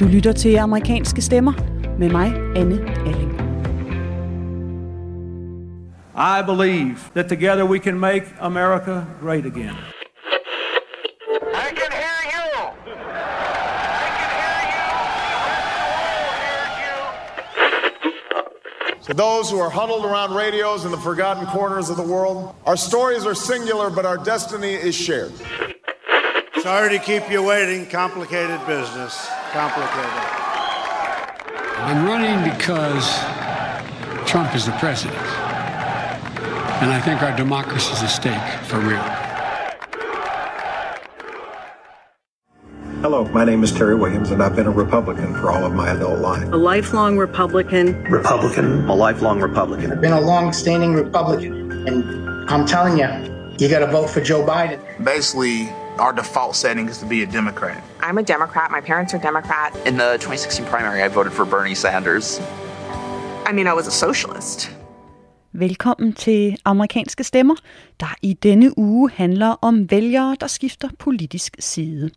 Du lytter til amerikanske stemmer med mig, Anne Alling. I believe that together we can make America great again. I can hear you. I can hear you. The whole world hears you. To those who are huddled around radios in the forgotten corners of the world, our stories are singular, but our destiny is shared. Sorry to keep you waiting. Complicated business. Complicated. I'm running because Trump is the president. And I think our democracy is at stake for real. Hello, my name is Terry Williams, and I've been a Republican for all of my adult life. a lifelong Republican. Republican, a lifelong Republican. I've been a long-standing Republican, and I'm telling you, you got to vote for Joe Biden. basically our default setting is to be a Democrat. I'm a Democrat. My parents are Democrat. In the 2016 primary, I voted for Bernie Sanders. I mean, I was a socialist. Velkommen til Amerikanske Stemmer, der i denne uge handler om vælgere, der skifter politisk side.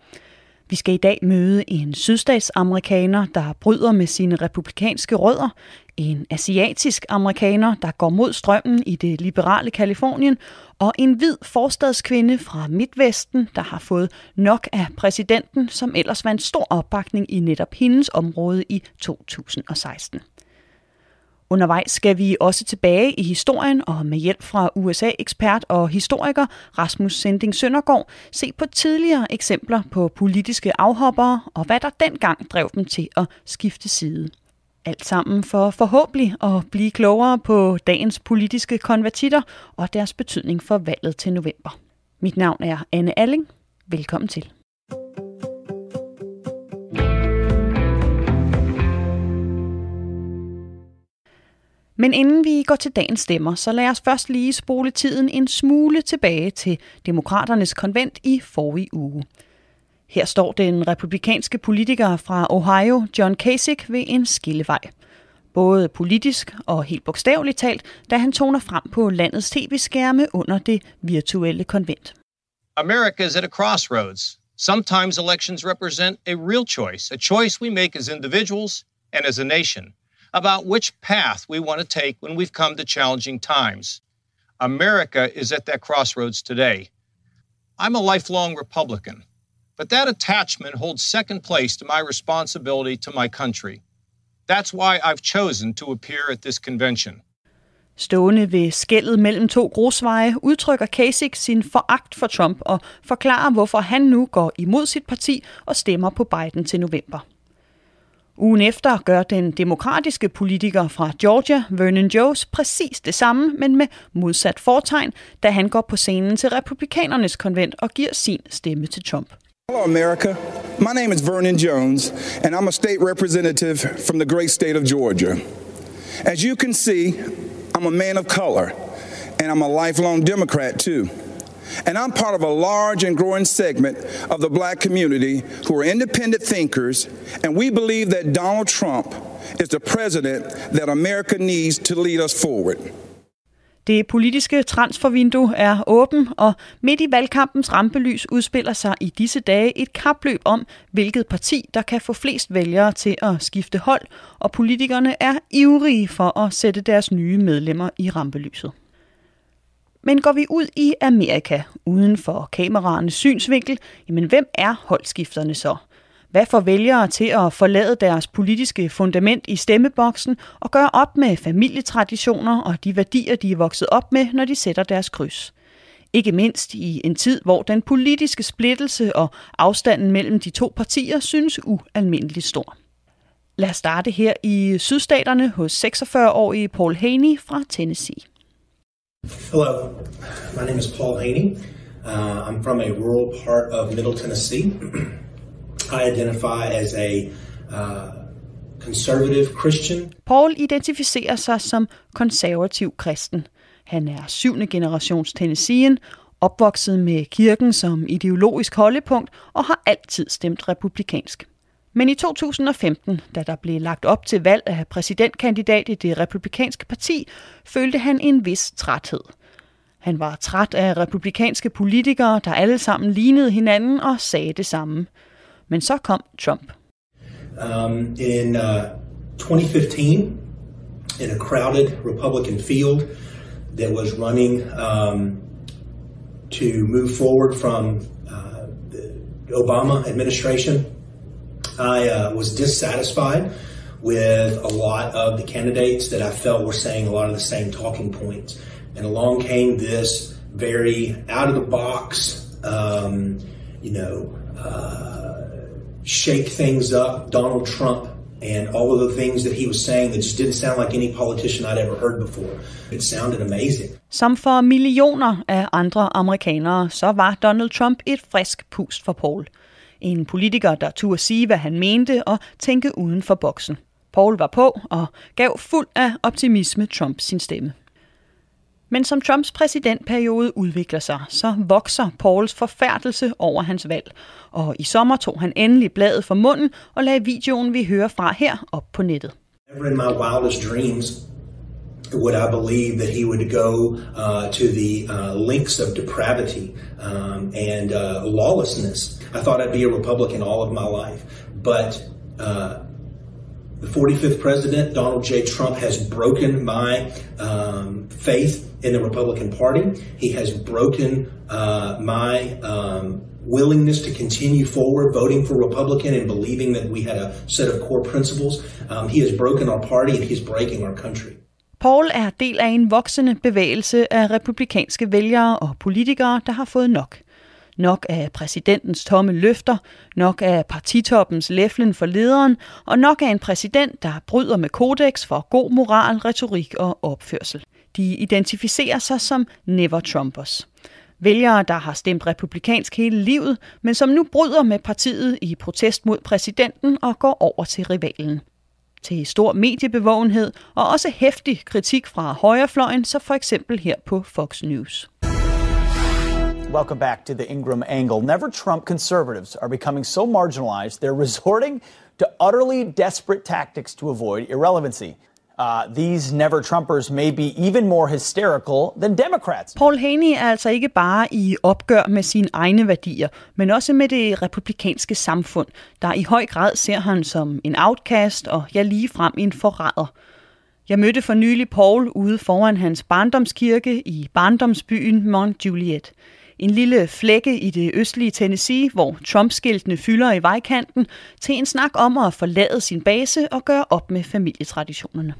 Vi skal i dag møde en sydstatsamerikaner, der bryder med sine republikanske rødder, en asiatisk amerikaner, der går mod strømmen i det liberale Kalifornien, og en hvid forstadskvinde fra Midtvesten, der har fået nok af præsidenten, som ellers var en stor opbakning i netop hendes område i 2016. Undervejs skal vi også tilbage i historien og med hjælp fra USA-ekspert og historiker Rasmus Sending Søndergaard se på tidligere eksempler på politiske afhoppere og hvad der dengang drev dem til at skifte side. Alt sammen for forhåbentlig at blive klogere på dagens politiske konvertitter og deres betydning for valget til november. Mit navn er Anne Alling. Velkommen til. Men inden vi går til dagens stemmer, så lad os først lige spole tiden en smule tilbage til Demokraternes konvent i forrige uge. Her står den republikanske politiker fra Ohio, John Kasich, ved en skillevej. Både politisk og helt bogstaveligt talt, da han toner frem på landets tv-skærme under det virtuelle konvent. America is at a crossroads. Sometimes elections represent a real choice, a choice we make as individuals and as a nation about which path we want to take when we've come to challenging times. America is at that crossroads today. I'm a lifelong Republican, but that attachment holds second place to my responsibility to my country. That's why I've chosen to appear at this convention. Stående ved skældet mellem to grusveje udtrykker Kasich sin foragt for Trump og forklarer, hvorfor han nu går imod sit parti og stemmer på Biden til november. Ugen efter gør den demokratiske politiker fra Georgia, Vernon Jones, præcis det samme, men med modsat fortegn, da han går på scenen til republikanernes konvent og giver sin stemme til Trump. Hello, America. My name is Vernon Jones, and I'm a state representative from the great state of Georgia. As you can see, I'm a man of color, and I'm a lifelong Democrat too. And I'm part of a large and growing segment of the black community who are independent thinkers, and we believe that Donald Trump is the president that America needs to lead us forward. Det politiske transfervindue er åben, og midt i valgkampens rampelys udspiller sig i disse dage et kapløb om, hvilket parti, der kan få flest vælgere til at skifte hold, og politikerne er ivrige for at sætte deres nye medlemmer i rampelyset. Men går vi ud i Amerika, uden for kameraernes synsvinkel, jamen hvem er holdskifterne så? Hvad får vælgere til at forlade deres politiske fundament i stemmeboksen og gøre op med familietraditioner og de værdier, de er vokset op med, når de sætter deres kryds? Ikke mindst i en tid, hvor den politiske splittelse og afstanden mellem de to partier synes ualmindeligt stor. Lad os starte her i sydstaterne hos 46-årige Paul Haney fra Tennessee. Hello, my name is Paul Haney. Uh, I'm from a rural part of Middle Tennessee. I identify as a uh, conservative Christian. Paul identificerer sig som konservativ kristen. Han er syvende generations Tennessean, opvokset med kirken som ideologisk holdepunkt og har altid stemt republikansk. Men i 2015, da der blev lagt op til valg af præsidentkandidat i det republikanske parti, følte han en vis træthed. Han var træt af republikanske politikere, der alle sammen lignede hinanden og sagde det samme. Men så kom Trump. Um, in uh, 2015, in a crowded Republican field that was running um, to move forward from uh, the Obama administration, I uh, was dissatisfied with a lot of the candidates that I felt were saying a lot of the same talking points. And along came this very out of the box, um, you know, uh, shake things up Donald Trump and all of the things that he was saying that just didn't sound like any politician I'd ever heard before. It sounded amazing. Som for millioner af andre amerikanere, så var Donald Trump et frisk pust for Paul. En politiker, der turde sige, hvad han mente og tænke uden for boksen. Paul var på og gav fuld af optimisme Trump sin stemme. Men som Trumps præsidentperiode udvikler sig, så vokser Pauls forfærdelse over hans valg. Og i sommer tog han endelig bladet for munden og lagde videoen, vi hører fra her, op på nettet. Never in my wildest dreams would I believe that he would go uh, to the uh, links of depravity um, and uh, lawlessness. I thought I'd be a Republican all of my life, but uh, the 45th president, Donald J. Trump, has broken my um, faith in the Republican Party. He has broken uh, my um, willingness to continue forward voting for Republican and believing that we had a set of core principles. Um, he has broken our party and he's breaking our country. Paul er del af en voksende bevægelse af republikanske vælgere og politikere, der har fået nok. Nok af præsidentens tomme løfter, nok af partitoppens læflen for lederen, og nok af en præsident, der bryder med kodex for god moral, retorik og opførsel. De identificerer sig som never Trumpers. Vælgere, der har stemt republikansk hele livet, men som nu bryder med partiet i protest mod præsidenten og går over til rivalen. Til stor mediebevågenhed og også hæftig kritik fra højrefløjen, så for eksempel her på Fox News. Welcome back to the Ingram Angle. Never Trump conservatives are becoming so marginalized, they're resorting to utterly desperate tactics to avoid irrelevancy. Uh, these never Trumpers may be even more hysterical than Democrats. Paul Haney er altså ikke bare i opgør med sine egne værdier, men også med det republikanske samfund, der i høj grad ser han som en outcast og ja lige frem en forræder. Jeg mødte for nylig Paul ude foran hans barndomskirke i barndomsbyen Mont Juliet. En lille flække i det østlige Tennessee, hvor Trump-skiltene fylder i vejkanten, til en snak om at forlade sin base og gøre op med familietraditionerne.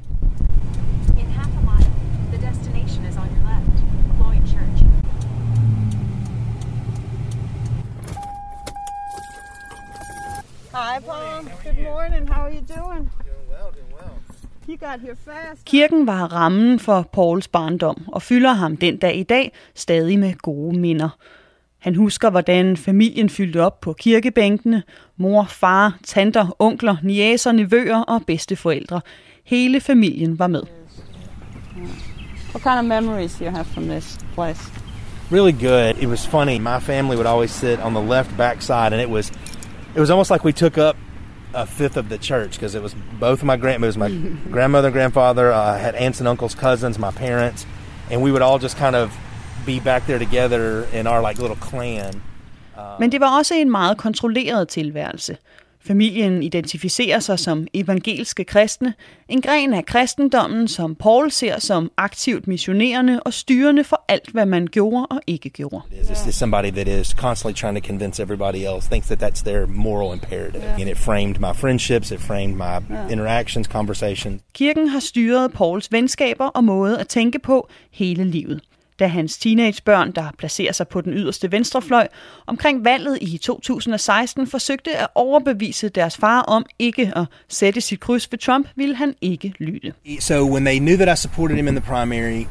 Hi, Paul. Good morning. How are you doing well. You got here fast. Kirken var rammen for Pauls barndom og fylder ham den dag i dag stadig med gode minder. Han husker, hvordan familien fyldte op på kirkebænkene. Mor, far, tanter, onkler, niæser, nevøer og bedsteforældre. Hele familien var med. What kind of memories do you have from this place? Really good. It was funny. My family would always sit on the left back side, and it was it was almost like we took up a fifth of the church because it was both of my grand it was my grandmother and grandfather. Uh, I had aunts and uncles, cousins, my parents, and we would all just kind of be back there together in our like little clan. Men det var også en meget kontrolleret tilværelse. Familien identificerer sig som evangelske kristne, en gren af kristendommen, som Paul ser som aktivt missionerende og styrende for alt, hvad man gjorde og ikke gjorde. This is somebody that is constantly trying to convince everybody else, thinks that that's their moral imperative. Yeah. And it framed my friendships, it framed my yeah. interactions, conversations. Kirken har styret Pauls venskaber og måde at tænke på hele livet da hans teenagebørn, der placerer sig på den yderste venstrefløj, omkring valget i 2016 forsøgte at overbevise deres far om ikke at sætte sit kryds ved Trump, ville han ikke lytte. So when they knew that I supported him in the primary,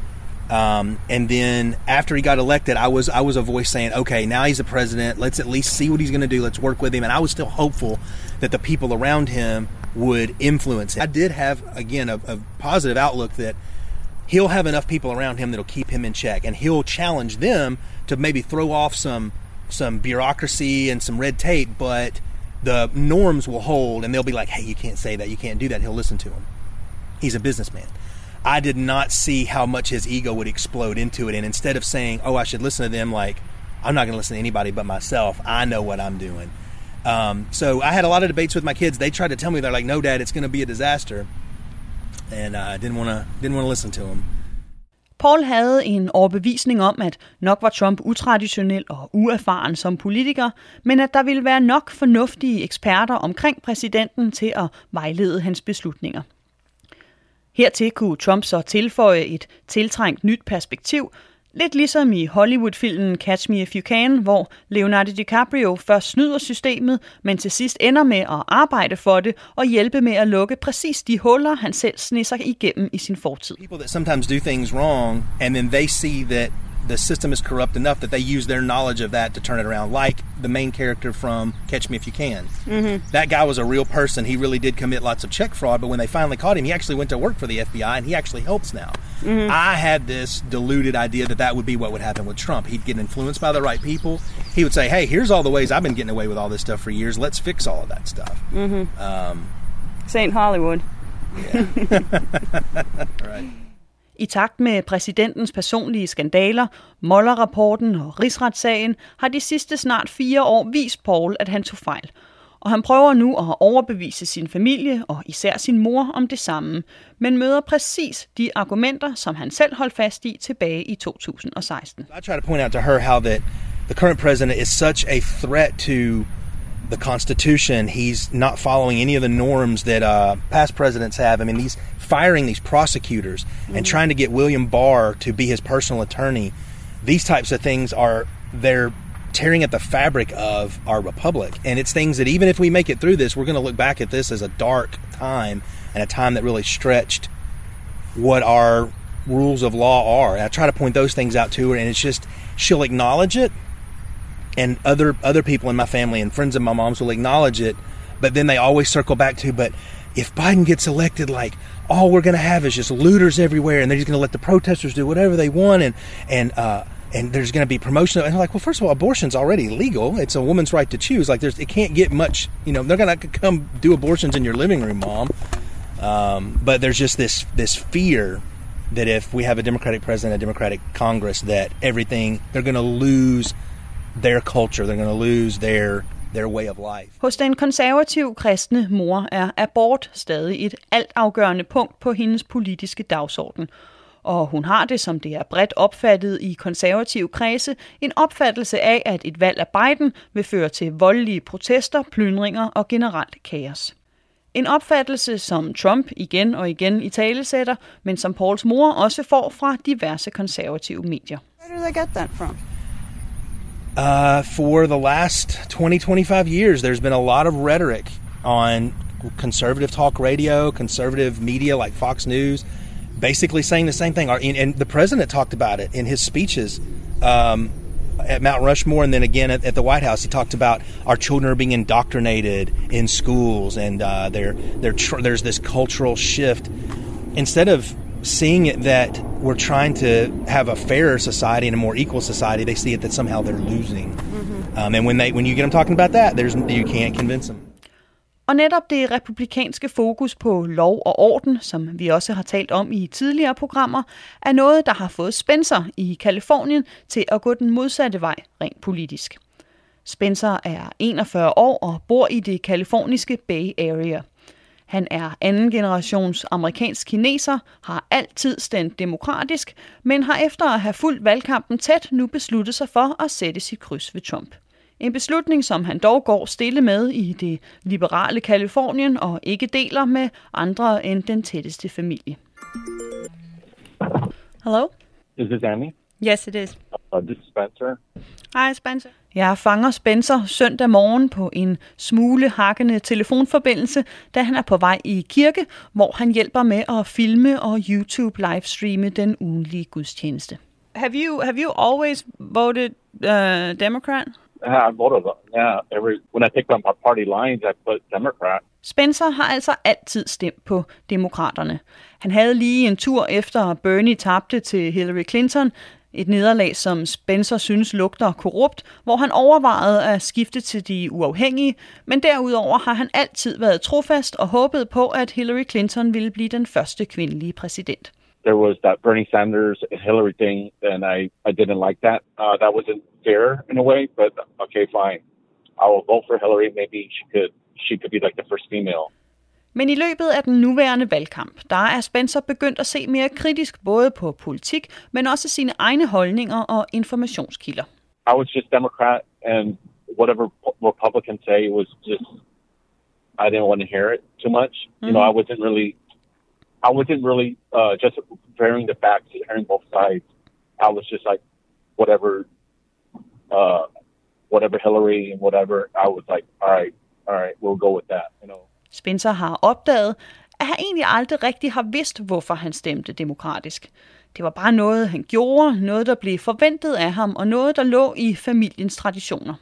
Um, and then after he got elected, I was I was a voice saying, okay, now he's the president. Let's at least see what he's going to do. Let's work with him. And I was still hopeful that the people around him would influence Him. I did have again a, a positive outlook that he'll have enough people around him that'll keep him in check, and he'll challenge them to maybe throw off some some bureaucracy and some red tape, but the norms will hold, and they'll be like, "Hey, you can't say that, you can't do that." He'll listen to him. He's a businessman. I did not see how much his ego would explode into it. And instead of saying, "Oh, I should listen to them," like I'm not going to listen to anybody but myself. I know what I'm doing. Um, so I had a lot of debates with my kids. They tried to tell me they're like, "No, Dad, it's going to be a disaster," and uh, I didn't want to didn't want to listen to him. Paul havde en overbevisning om, at nok var Trump utraditionel og uerfaren som politiker, men at der ville være nok fornuftige eksperter omkring præsidenten til at vejlede hans beslutninger. Hertil kunne Trump så tilføje et tiltrængt nyt perspektiv, lidt ligesom i Hollywood-filmen Catch Me If You Can, hvor Leonardo DiCaprio først snyder systemet, men til sidst ender med at arbejde for det og hjælpe med at lukke præcis de huller, han selv snisser igennem i sin fortid. People that sometimes do things wrong, and then they see that the system is corrupt enough that they use their knowledge of that to turn it around, like the main character from Catch Me If You Can. Mm-hmm. That guy was a real person. He really did commit lots of check fraud, but when they finally caught him, he actually went to work for the FBI and he actually helps now. Mhm. I had this deluded idea that that would be what would happen with Trump. He'd get influenced by the right people. He would say, hey, here's all the ways I've been getting away with all this stuff for years. Let's fix all of that stuff. Mm-hmm. Um, St. Hollywood. right. I takt med præsidentens personlige skandaler, Moller-rapporten og rigsretssagen, har de sidste snart fire år vist Paul, at han tog fejl. Og han prøver nu at overbevise sin familie og især sin mor om det samme, men møder præcis de argumenter, som han selv holdt fast i tilbage i 2016. I try to point out to her how that the current president is such a threat to the Constitution. He's not following any of the norms that uh, past presidents have. I mean, he's firing these prosecutors and trying to get William Barr to be his personal attorney. These types of things are they're tearing at the fabric of our republic, and it's things that even if we make it through this, we're going to look back at this as a dark time and a time that really stretched what our rules of law are. And I try to point those things out to her, and it's just she'll acknowledge it, and other other people in my family and friends of my mom's will acknowledge it, but then they always circle back to, but if Biden gets elected, like all we're going to have is just looters everywhere, and they're just going to let the protesters do whatever they want, and and uh, and there's going to be promotion. And like, well, first of all, abortion's already legal. It's a woman's right to choose. Like, there's it can't get much. You know, they're going to come do abortions in your living room, mom. Um, but there's just this this fear that if we have a Democratic president, a Democratic Congress, that everything they're going to lose their culture. They're going to lose their their way of life. Hos den konservativ kristne mor er abort stadig et altafgørende punkt på hendes politiske dagsorden. Og hun har det, som det er bredt opfattet i konservative kredse, en opfattelse af, at et valg af Biden vil føre til voldelige protester, plyndringer og generelt kaos. En opfattelse, som Trump igen og igen i talesætter, men som Pauls mor også får fra diverse konservative medier. Where do they get that from? Uh, for the last 20, 25 years, there's been a lot of rhetoric on conservative talk radio, conservative media like Fox News, basically saying the same thing. And, the president talked about it in his speeches um, at Mount Rushmore and then again at, at the White House. He talked about our children are being indoctrinated in schools and uh, they're, they're tr- there's this cultural shift. Instead of seeing it that we're trying to have a fairer society and a more equal society, they see it that somehow they're losing. Um, and when they when you get them talking about that, there's you can't convince them. Og netop det republikanske fokus på lov og orden, som vi også har talt om i tidligere programmer, er noget, der har fået Spencer i Kalifornien til at gå den modsatte vej rent politisk. Spencer er 41 år og bor i det kaliforniske Bay Area. Han er anden generations amerikansk kineser, har altid stemt demokratisk, men har efter at have fulgt valgkampen tæt nu besluttet sig for at sætte sit kryds ved Trump. En beslutning, som han dog går stille med i det liberale Kalifornien og ikke deler med andre end den tætteste familie. Hello? Is this Amy? Yes, it is. Uh, this is Spencer. Hej Spencer. Jeg fanger Spencer søndag morgen på en smule hakkende telefonforbindelse, da han er på vej i kirke, hvor han hjælper med at filme og YouTube livestreame den ugenlige gudstjeneste. Have you have you always voted uh, Democrat? Yeah, I voted. Yeah, every when I picked up my party lines, I put Democrat. Spencer har altså altid stemt på demokraterne. Han havde lige en tur efter Bernie tabte til Hillary Clinton, et nederlag, som Spencer synes lugter korrupt, hvor han overvejede at skifte til de uafhængige, men derudover har han altid været trofast og håbet på, at Hillary Clinton ville blive den første kvindelige præsident. there was that Bernie Sanders and Hillary thing, and I I didn't like that. Uh, that wasn't fair in a way, but okay, fine. I will vote for Hillary. Maybe she could she could be like the first female. Men i løbet af den nuværende valgkamp, der er Spencer begyndt at se mere kritisk både på politik, men også sine egne holdninger og informationskilder. I was just Democrat, and whatever Republicans say was just I didn't want to hear it too much. Mm-hmm. You know, I wasn't really I wasn't really uh, just hearing the facts, hearing both sides. I was just like whatever, uh, whatever Hillary and whatever. I was like, all right, all right, we'll go with that. You know. Spencer har opdaget, at han egentlig aldrig rigtig har vidst, hvorfor han stemte demokratisk. Det var bare noget, han gjorde, noget, der blev forventet af ham, og noget, der lå i familiens traditioner.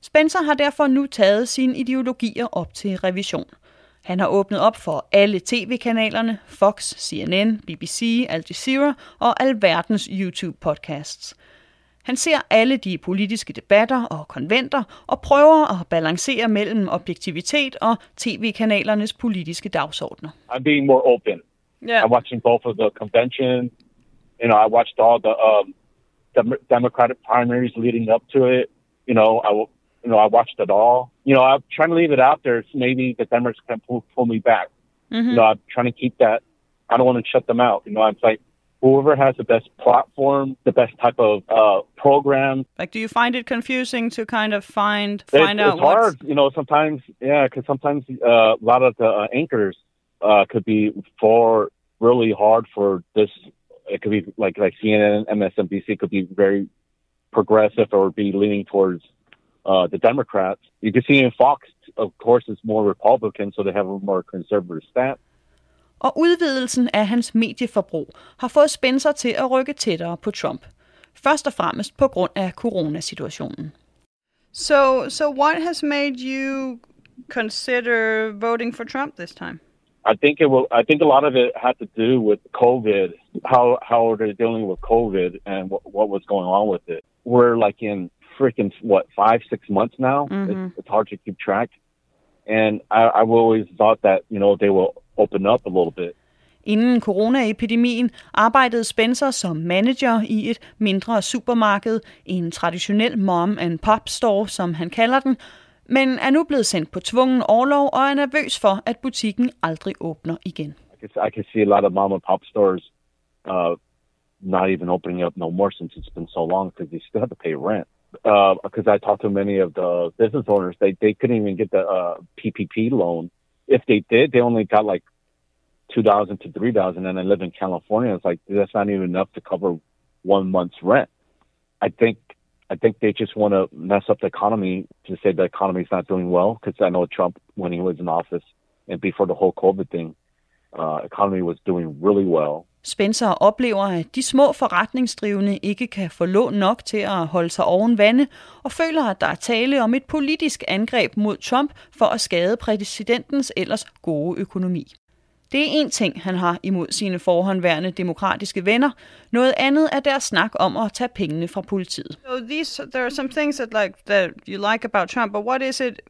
Spencer har derfor nu taget sine ideologier op til revision. Han har åbnet op for alle tv-kanalerne, Fox, CNN, BBC, Al Jazeera og alverdens YouTube-podcasts – han ser alle de politiske debatter og konventer og prøver at balancere mellem objektivitet og tv-kanalernes politiske dagsordner. I'm being more open. Yeah. I'm watching both of the convention. You know, I watched all the um, Democratic primaries leading up to it. You know, I you know I watched it all. You know, I'm trying to leave it out there so maybe the Democrats can pull, pull me back. Mm-hmm. You know, I'm trying to keep that. I don't want to shut them out. You know, I'm like whoever has the best platform, the best type of uh, program. Like, do you find it confusing to kind of find find it, out? It's hard, you know. Sometimes, yeah, because sometimes uh, a lot of the uh, anchors uh, could be for really hard for this. It could be like like CNN, and MSNBC could be very progressive or be leaning towards uh, the Democrats. You can see in Fox, of course, is more Republican, so they have a more conservative stance. Og udvidelsen af hans medieforbrug har fået Spencer til at rykke tættere på Trump. Først og fremmest på grund af coronasituationen. So, so what has made you consider voting for Trump this time? I think it will. I think a lot of it had to do with COVID, how how they're dealing with COVID and what, what was going on with it. We're like in freaking what five, six months now. Mm-hmm. It's, it's hard to keep track. And I, I've always thought that you know they will open up a little bit. Inden coronaepidemien arbejdede Spencer som manager i et mindre supermarked, en traditionel mom and pop store, som han kalder den, men er nu blevet sendt på tvungen overlov og er nervøs for, at butikken aldrig åbner igen. I can, I can see a lot of mom and pop stores uh, not even opening up no more since it's been so long because they still have to pay rent. Because uh, I talked to many of the business owners, they they couldn't even get the uh, PPP loan. If they did, they only got like two thousand to three thousand, and I live in California. It's like that's not even enough to cover one month's rent. I think I think they just want to mess up the economy to say the economy's not doing well. Because I know Trump, when he was in office and before the whole COVID thing, uh, economy was doing really well. Spencer oplever, at de små forretningsdrivende ikke kan få lån nok til at holde sig oven vande, og føler, at der er tale om et politisk angreb mod Trump for at skade præsidentens ellers gode økonomi. Det er en ting, han har imod sine forhåndværende demokratiske venner. Noget andet er deres snak om at tage pengene fra politiet. So these there are some things that like that you like about Trump, but what is it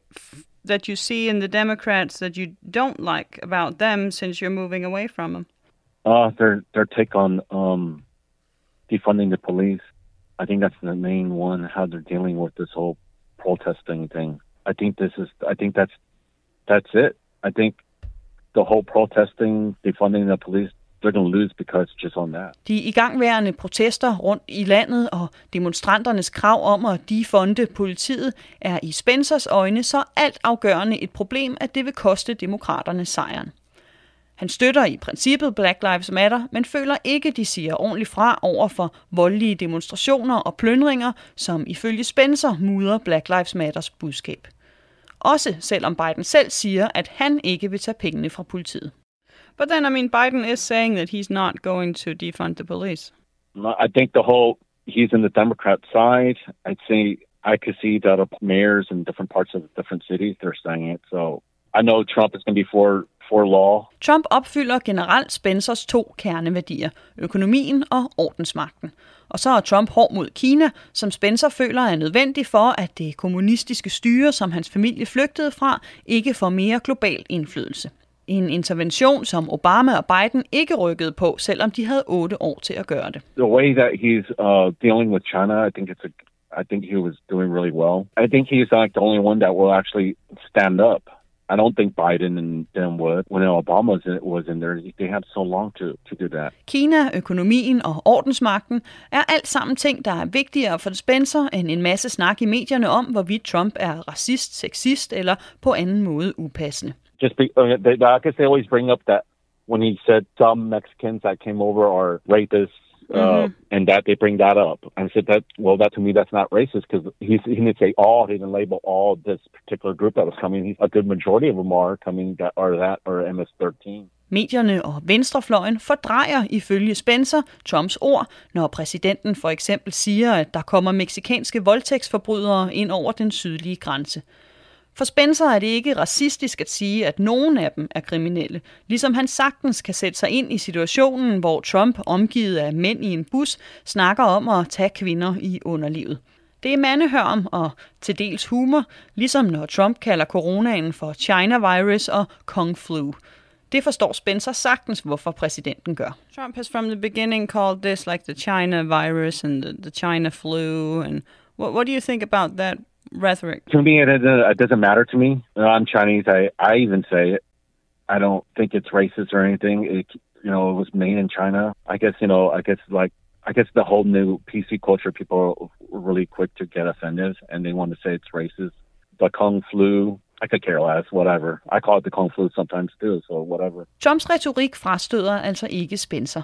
that you see in the Democrats that you don't like about them since you're moving away from them? Uh, their their take on um, defunding the police. I think that's the main one. How they're dealing with this whole protesting thing. I think this is. I think that's that's it. I think the whole protesting, defunding the police, they're going to lose because just on that. De igangværende protester rundt i landet og demonstranternes krav om at defunde politiet er i Spencers øjne så alt afgørende et problem, at det vil koste demokraterne sejren. Han støtter i princippet Black Lives Matter, men føler ikke, de siger ordentligt fra over for voldelige demonstrationer og plyndringer, som ifølge Spencer mudrer Black Lives Matters budskab. Også selvom Biden selv siger, at han ikke vil tage pengene fra politiet. But then, I mean, Biden is saying that he's not going to defund the police. I think the whole he's in the Democrat side. I'd say I could see that mayors in different parts of different cities they're saying it. So I know Trump is going to be for for law. Trump opfylder generelt Spencers to kerneværdier, økonomien og ordensmagten. Og så er Trump hård mod Kina, som Spencer føler er nødvendig for, at det kommunistiske styre, som hans familie flygtede fra, ikke får mere global indflydelse. En intervention, som Obama og Biden ikke rykkede på, selvom de havde otte år til at gøre det. The way that he's uh, dealing with China, I think it's a, I think he was doing really well. I think he's like the only one that will actually stand up. I don't think Biden and them would. When Obama was in, there, they had so long to, to do that. Kina, økonomien og ordensmagten er alt sammen ting, der er vigtigere for Spencer end en masse snak i medierne om, hvorvidt Trump er racist, sexist eller på anden måde upassende. Just be, uh, they, I guess they always bring up that when he said some Mexicans that came over are rapists, uh, mm-hmm. and that they bring that up. And said that, well, that to me, that's not racist because he didn't say all, he didn't label all this particular group that was coming. He's, a good majority of them are coming that are that or MS-13. Medierne og venstrefløjen fordrejer ifølge Spencer Trumps ord, når præsidenten for eksempel siger, at der kommer meksikanske voldtægtsforbrydere ind over den sydlige grænse. For Spencer er det ikke racistisk at sige, at nogen af dem er kriminelle, ligesom han sagtens kan sætte sig ind i situationen, hvor Trump, omgivet af mænd i en bus, snakker om at tage kvinder i underlivet. Det er mandehørm og til dels humor, ligesom når Trump kalder coronaen for China virus og Kung flu. Det forstår Spencer sagtens, hvorfor præsidenten gør. Trump has from the beginning called this like the China virus and the, the China flu. And what, what do you think about that rhetoric? To me, it doesn't, it doesn't matter to me. I'm Chinese. I, I even say it. I don't think it's racist or anything. It, you know, it was made in China. I guess, you know, I guess like, I guess the whole new PC culture, people are really quick to get offended and they want to say it's racist. The Kung flu, I could care less, whatever. I call it the Kung flu sometimes too, so whatever. Trumps retorik frastøder altså ikke Spencer.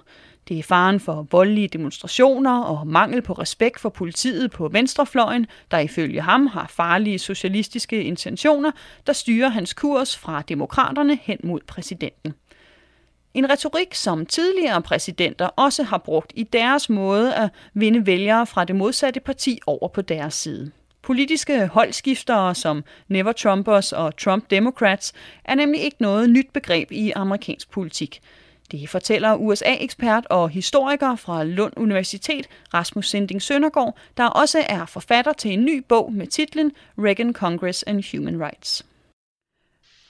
Det er faren for voldelige demonstrationer og mangel på respekt for politiet på venstrefløjen, der ifølge ham har farlige socialistiske intentioner, der styrer hans kurs fra demokraterne hen mod præsidenten. En retorik, som tidligere præsidenter også har brugt i deres måde at vinde vælgere fra det modsatte parti over på deres side. Politiske holdskiftere som Never Trumpers og Trump Democrats er nemlig ikke noget nyt begreb i amerikansk politik. Det fortæller USA-ekspert og historiker fra Lund Universitet, Rasmus Sinding Søndergaard, der også er forfatter til en ny bog med titlen Reagan Congress and Human Rights.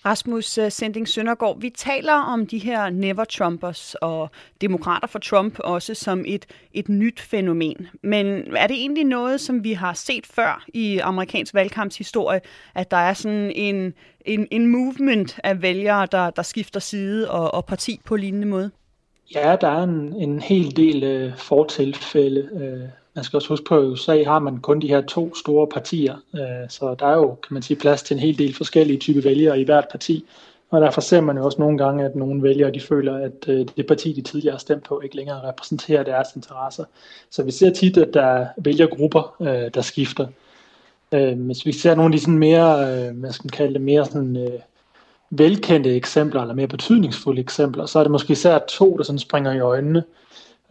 Rasmus øh, Sending Søndergaard, vi taler om de her never Trumpers og demokrater for Trump også som et, et nyt fænomen. Men er det egentlig noget, som vi har set før i amerikansk valgkampshistorie, at der er sådan en, en, en movement af vælgere, der, der skifter side og, og parti på lignende måde? Ja, der er en, en hel del øh, fortilfælde. Øh, man skal også huske på, at i USA har man kun de her to store partier, øh, så der er jo, kan man sige, plads til en hel del forskellige typer vælgere i hvert parti. Og derfor ser man jo også nogle gange, at nogle vælgere de føler, at øh, det parti, de tidligere har stemt på, ikke længere repræsenterer deres interesser. Så vi ser tit, at der er vælgergrupper, øh, der skifter. Øh, hvis vi ser nogle af de sådan mere, øh, hvad skal man kalde det, mere sådan, øh, velkendte eksempler, eller mere betydningsfulde eksempler, så er det måske især to, der sådan springer i øjnene.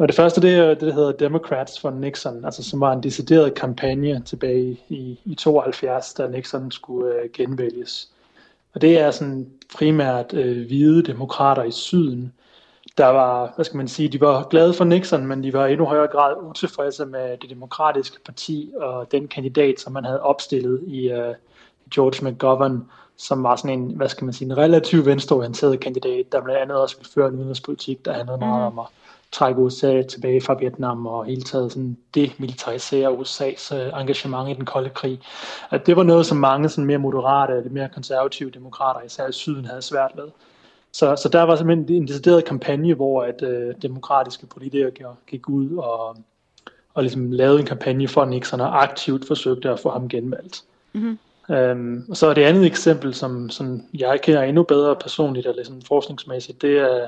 Og det første, det er det, der hedder Democrats for Nixon, altså som var en decideret kampagne tilbage i, i 72, da Nixon skulle øh, genvælges. Og det er sådan primært øh, hvide demokrater i syden, der var, hvad skal man sige, de var glade for Nixon, men de var i endnu højere grad utilfredse med det demokratiske parti og den kandidat, som man havde opstillet i uh, George McGovern, som var sådan en, hvad skal man sige, en relativt venstreorienteret kandidat, der blandt andet også ville føre en udenrigspolitik, der handlede meget mm. om at trække USA tilbage fra Vietnam og hele taget sådan demilitarisere USA's uh, engagement i den kolde krig. At det var noget, som mange sådan mere moderate eller mere konservative demokrater, især i syden, havde svært ved. Så, så der var simpelthen en decideret kampagne, hvor at uh, demokratiske politikere gik ud og, og ligesom lavede en kampagne for Nixon og aktivt forsøgte at få ham genvalgt. Mm-hmm. Um, og så er det andet eksempel, som, som jeg kender endnu bedre personligt, eller sådan forskningsmæssigt, det er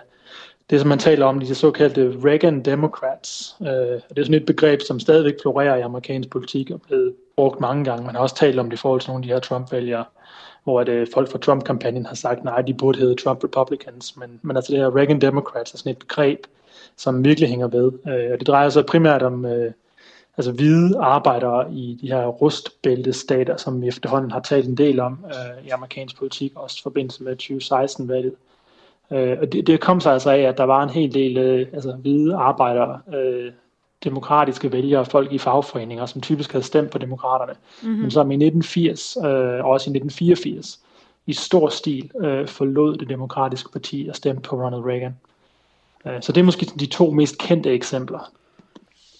det, som man taler om, de såkaldte Reagan Democrats. Uh, det er sådan et begreb, som stadigvæk florerer i amerikansk politik og er blevet brugt mange gange. Man har også talt om det i forhold til nogle af de her Trump-vælgere, hvor at, øh, folk fra Trump-kampagnen har sagt, nej, de burde hedde Trump Republicans, men, men altså det her Reagan Democrats er sådan et begreb, som virkelig hænger ved. Øh, og det drejer sig primært om øh, altså hvide arbejdere i de her rustbæltestater, som vi efterhånden har talt en del om øh, i amerikansk politik, også i forbindelse med 2016-valget. Øh, og det, det kom sig altså af, at der var en hel del øh, altså, hvide arbejdere, øh, demokratiske vælgere, folk i fagforeninger, som typisk havde stemt på demokraterne. Mm-hmm. Men som i 1980 øh, og også i 1984, i stor stil øh, forlod det demokratiske parti og stemte på Ronald Reagan. Øh, så det er måske de to mest kendte eksempler.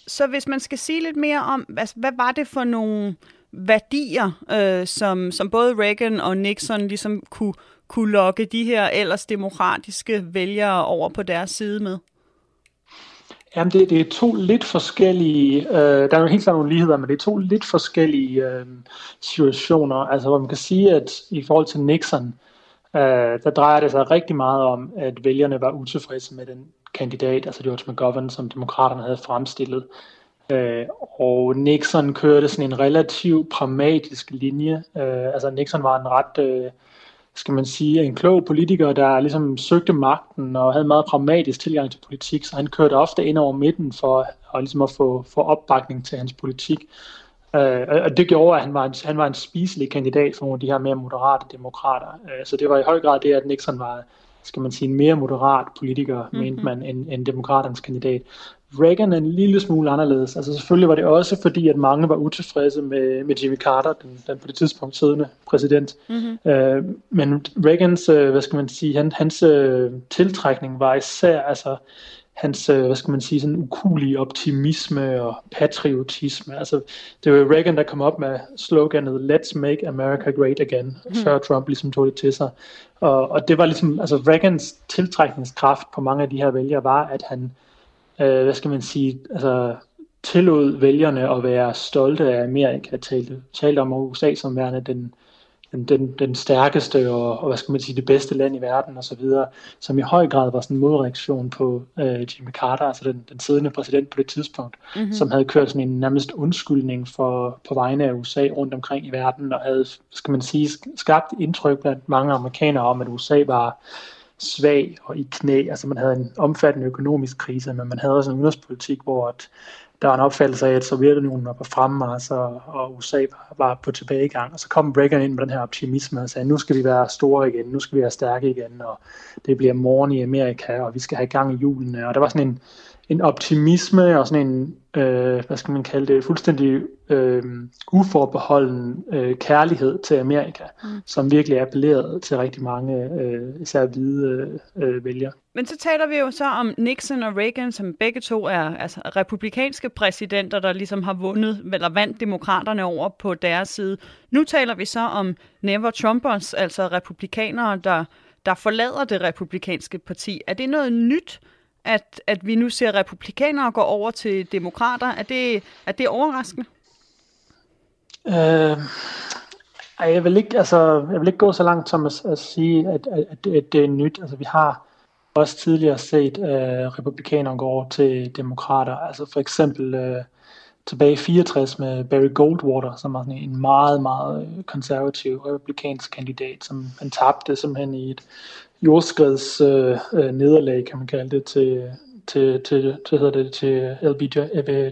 Så hvis man skal sige lidt mere om, altså, hvad var det for nogle værdier, øh, som, som både Reagan og Nixon ligesom kunne, kunne lokke de her ellers demokratiske vælgere over på deres side med? Jamen, det, det er to lidt forskellige, øh, der er jo helt klart nogle ligheder, men det er to lidt forskellige øh, situationer. Altså, hvor man kan sige, at i forhold til Nixon, øh, der drejer det sig rigtig meget om, at vælgerne var utilfredse med den kandidat, altså George McGovern, som demokraterne havde fremstillet. Øh, og Nixon kørte sådan en relativ pragmatisk linje. Øh, altså Nixon var en ret, øh, skal man sige, en klog politiker, der ligesom søgte magten og havde en meget pragmatisk tilgang til politik, så han kørte ofte ind over midten for at, ligesom at få, få opbakning til hans politik. Øh, og det gjorde, at han var, en, han var en spiselig kandidat for nogle af de her mere moderate demokrater. Øh, så det var i høj grad det, at Nixon var skal man sige, en mere moderat politiker, mm-hmm. mente man, end, end demokraternes kandidat. Reagan en lille smule anderledes. Altså selvfølgelig var det også fordi, at mange var utilfredse med, med Jimmy Carter, den, den på det tidspunkt siddende præsident. Mm-hmm. Øh, men Reagans, øh, hvad skal man sige, han, hans øh, tiltrækning var især altså hans, øh, hvad skal man sige, sådan ukulige optimisme og patriotisme. Altså, det var Reagan, der kom op med sloganet Let's make America great again, mm. før Trump ligesom tog det til sig. Og, og det var ligesom, altså Reagans tiltrækningskraft på mange af de her vælgere var, at han øh, hvad skal man sige, altså tillod vælgerne at være stolte af Amerika, talte, talte om USA som værende den, den, den, den stærkeste og, og, hvad skal man sige, det bedste land i verden osv., som i høj grad var sådan en modreaktion på øh, Jimmy Carter, altså den, den siddende præsident på det tidspunkt, mm-hmm. som havde kørt sådan en nærmest undskyldning for, på vegne af USA rundt omkring i verden, og havde, skal man sige, skabt indtryk blandt mange amerikanere om, at USA var svag og i knæ. Altså man havde en omfattende økonomisk krise, men man havde også en udenrigspolitik, hvor at der var en opfattelse af, at Sovjetunionen var på fremmars, og, og USA var, var på tilbagegang. Og så kom Reagan ind med den her optimisme og sagde, nu skal vi være store igen, nu skal vi være stærke igen, og det bliver morgen i Amerika, og vi skal have gang i julene. Og der var sådan en, en optimisme og sådan en, øh, hvad skal man kalde det, fuldstændig øh, uforbeholden øh, kærlighed til Amerika, mm. som virkelig appellerede til rigtig mange, øh, især hvide øh, vælgere. Men så taler vi jo så om Nixon og Reagan, som begge to er altså, republikanske præsidenter, der ligesom har vundet, eller vandt demokraterne over på deres side. Nu taler vi så om Never Trumpers, altså republikanere, der, der forlader det republikanske parti. Er det noget nyt, at, at vi nu ser republikanere gå over til demokrater? Er det, er det overraskende? Øh, jeg vil ikke, altså, jeg vil ikke gå så langt som at, at sige, at, at, at det er nyt. Altså, vi har også tidligere set øh, republikanere gå over til demokrater. Altså for eksempel øh, tilbage i 64 med Barry Goldwater, som var sådan en meget, meget konservativ republikansk kandidat, som han tabte simpelthen i et jordskreds uh, uh, nederlag, kan man kalde det, til, til, til, til, hedder det, til LB,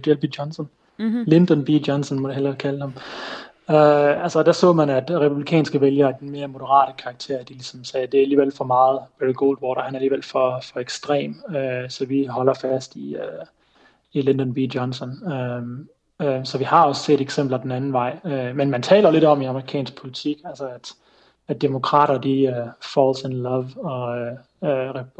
LB Johnson. Mm-hmm. Lyndon B. Johnson må det hellere kalde ham. Uh, altså der så man, at republikanske vælgere, den mere moderate karakter, de ligesom sagde, at det er alligevel for meget. Barry Goldwater, han er alligevel for, for ekstrem, uh, så vi holder fast i, uh, i Lyndon B. Johnson. Uh, uh, så vi har også set eksempler den anden vej. Uh, men man taler lidt om i amerikansk politik, altså at at demokrater de uh, falls in love, og uh,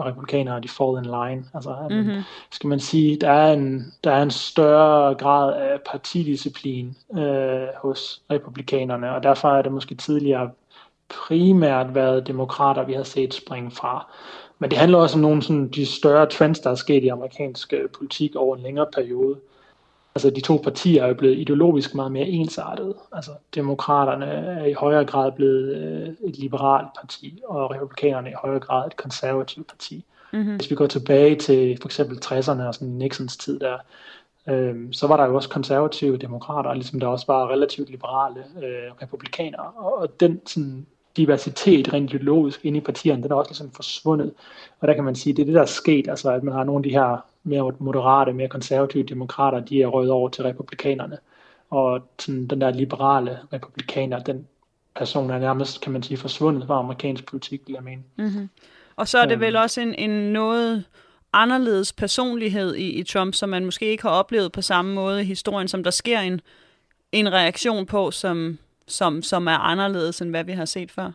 republikanere de fall in line. Altså, mm-hmm. skal man sige, der er en, der er en større grad af partidisciplin uh, hos republikanerne, og derfor er det måske tidligere primært været demokrater, vi har set springe fra. Men det handler også om nogle sådan, de større trends, der er sket i amerikansk politik over en længere periode altså de to partier er jo blevet ideologisk meget mere ensartet. Altså demokraterne er i højere grad blevet øh, et liberalt parti, og republikanerne i højere grad et konservativt parti. Mm-hmm. Hvis vi går tilbage til for eksempel 60'erne og sådan Nixons tid der, øh, så var der jo også konservative demokrater, ligesom der også var relativt liberale øh, republikanere. Og den sådan, diversitet rent ideologisk inde i partierne, den er også ligesom forsvundet. Og der kan man sige, det er det, der er sket, altså at man har nogle af de her mere moderate, mere konservative demokrater, de er røget over til republikanerne. Og sådan, den der liberale republikaner, den person er nærmest, kan man sige, forsvundet fra amerikansk politik, vil jeg mene. Mm-hmm. Og så er det vel også en, en noget anderledes personlighed i, i Trump, som man måske ikke har oplevet på samme måde i historien, som der sker en, en reaktion på, som, som, som er anderledes, end hvad vi har set før.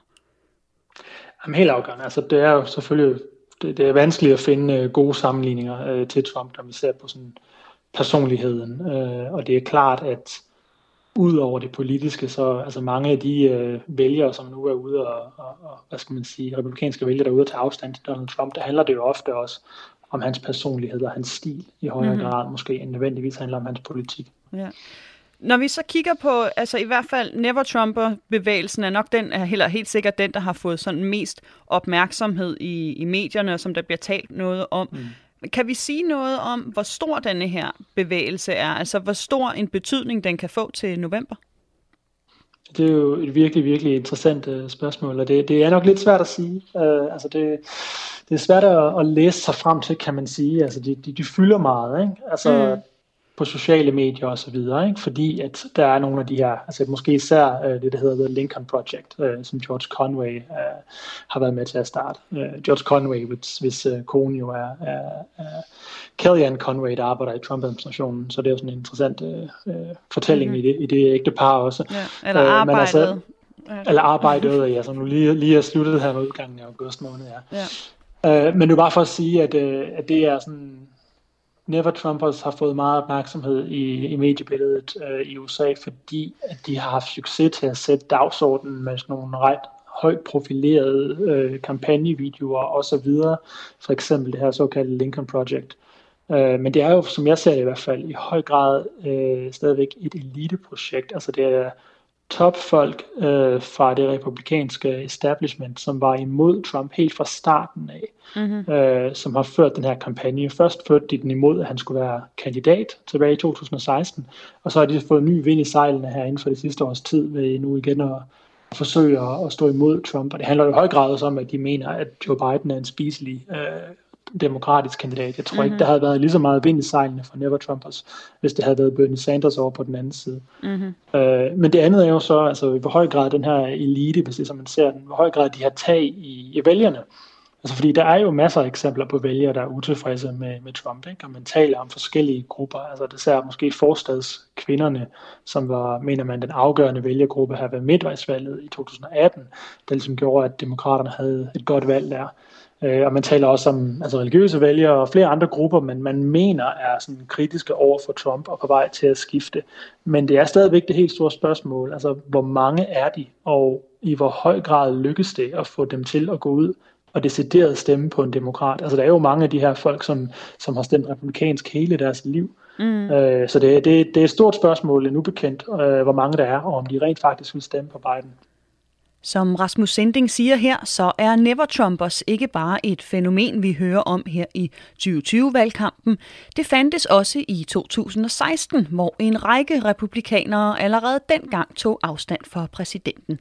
Jamen, helt afgørende. Altså, det er jo selvfølgelig det, det er vanskeligt at finde øh, gode sammenligninger øh, til Trump, når vi ser på sådan personligheden. Øh, og det er klart, at ud over det politiske, så altså mange af de øh, vælgere, som nu er ude og, og, og, hvad skal man sige, republikanske vælgere, der er ude at tage afstand til Donald Trump, der handler det jo ofte også om hans personlighed og hans stil i højere mm-hmm. grad, måske end nødvendigvis handler om hans politik. Ja. Når vi så kigger på, altså i hvert fald Never Trumper-bevægelsen er nok den, er heller helt sikkert den, der har fået sådan mest opmærksomhed i, i medierne, og som der bliver talt noget om. Mm. Kan vi sige noget om, hvor stor denne her bevægelse er? Altså hvor stor en betydning den kan få til november? Det er jo et virkelig, virkelig interessant uh, spørgsmål, og det, det er nok lidt svært at sige. Uh, altså det, det er svært at, at læse sig frem til, kan man sige. Altså de, de, de fylder meget, ikke? Altså mm på sociale medier og så videre, ikke? fordi at der er nogle af de her, altså måske især øh, det, der hedder The Lincoln Project, øh, som George Conway øh, har været med til at starte. Øh, George Conway, hvis, hvis øh, kone jo er, er, er Kellyanne Conway, der arbejder i Trump-administrationen, så det er jo sådan en interessant øh, øh, fortælling mm-hmm. i, det, i det ægte par også. Ja, eller øh, arbejdet. Altså, eller arbejdet, ja, som nu lige, lige er sluttet her med udgangen af august måned, ja. ja. Øh, men det er bare for at sige, at, øh, at det er sådan Never Trumpers har fået meget opmærksomhed i, i mediebilledet øh, i USA, fordi at de har haft succes til at sætte dagsordenen med sådan nogle ret højt profilerede øh, kampagnevideoer osv. For eksempel det her såkaldte Lincoln Project. Øh, men det er jo, som jeg ser det i hvert fald, i høj grad øh, stadigvæk et eliteprojekt. Altså det er topfolk øh, fra det republikanske establishment, som var imod Trump helt fra starten af, mm-hmm. øh, som har ført den her kampagne. Først førte de den imod, at han skulle være kandidat tilbage i 2016, og så har de fået ny vind i sejlene her inden for det sidste års tid ved nu igen at forsøge at, at stå imod Trump. Og det handler jo i høj grad også om, at de mener, at Joe Biden er en spiselig øh, demokratisk kandidat. Jeg tror mm-hmm. ikke, der havde været lige så meget vind i sejlene for Never Trumpers, hvis det havde været Bernie Sanders over på den anden side. Mm-hmm. Øh, men det andet er jo så, altså i hvor høj grad den her elite, hvis det som man ser den, hvor høj grad de har tag i, i vælgerne. Altså fordi der er jo masser af eksempler på vælgere, der er utilfredse med, med Trump, ikke? og man taler om forskellige grupper. Altså det ser måske forstadskvinderne, som var, mener man, den afgørende vælgergruppe her ved midtvejsvalget i 2018, der ligesom gjorde, at demokraterne havde et godt valg der. Øh, og man taler også om altså religiøse vælgere og flere andre grupper, men man mener er sådan kritiske over for Trump og på vej til at skifte. Men det er stadigvæk det helt store spørgsmål, altså hvor mange er de, og i hvor høj grad lykkes det at få dem til at gå ud og decideret stemme på en demokrat. Altså der er jo mange af de her folk, som, som har stemt republikansk hele deres liv. Mm. Øh, så det, det, det er et stort spørgsmål, en ubekendt, øh, hvor mange der er, og om de rent faktisk vil stemme på Biden. Som Rasmus Sending siger her, så er Never Trumpers ikke bare et fænomen, vi hører om her i 2020-valgkampen. Det fandtes også i 2016, hvor en række republikanere allerede dengang tog afstand for præsidenten.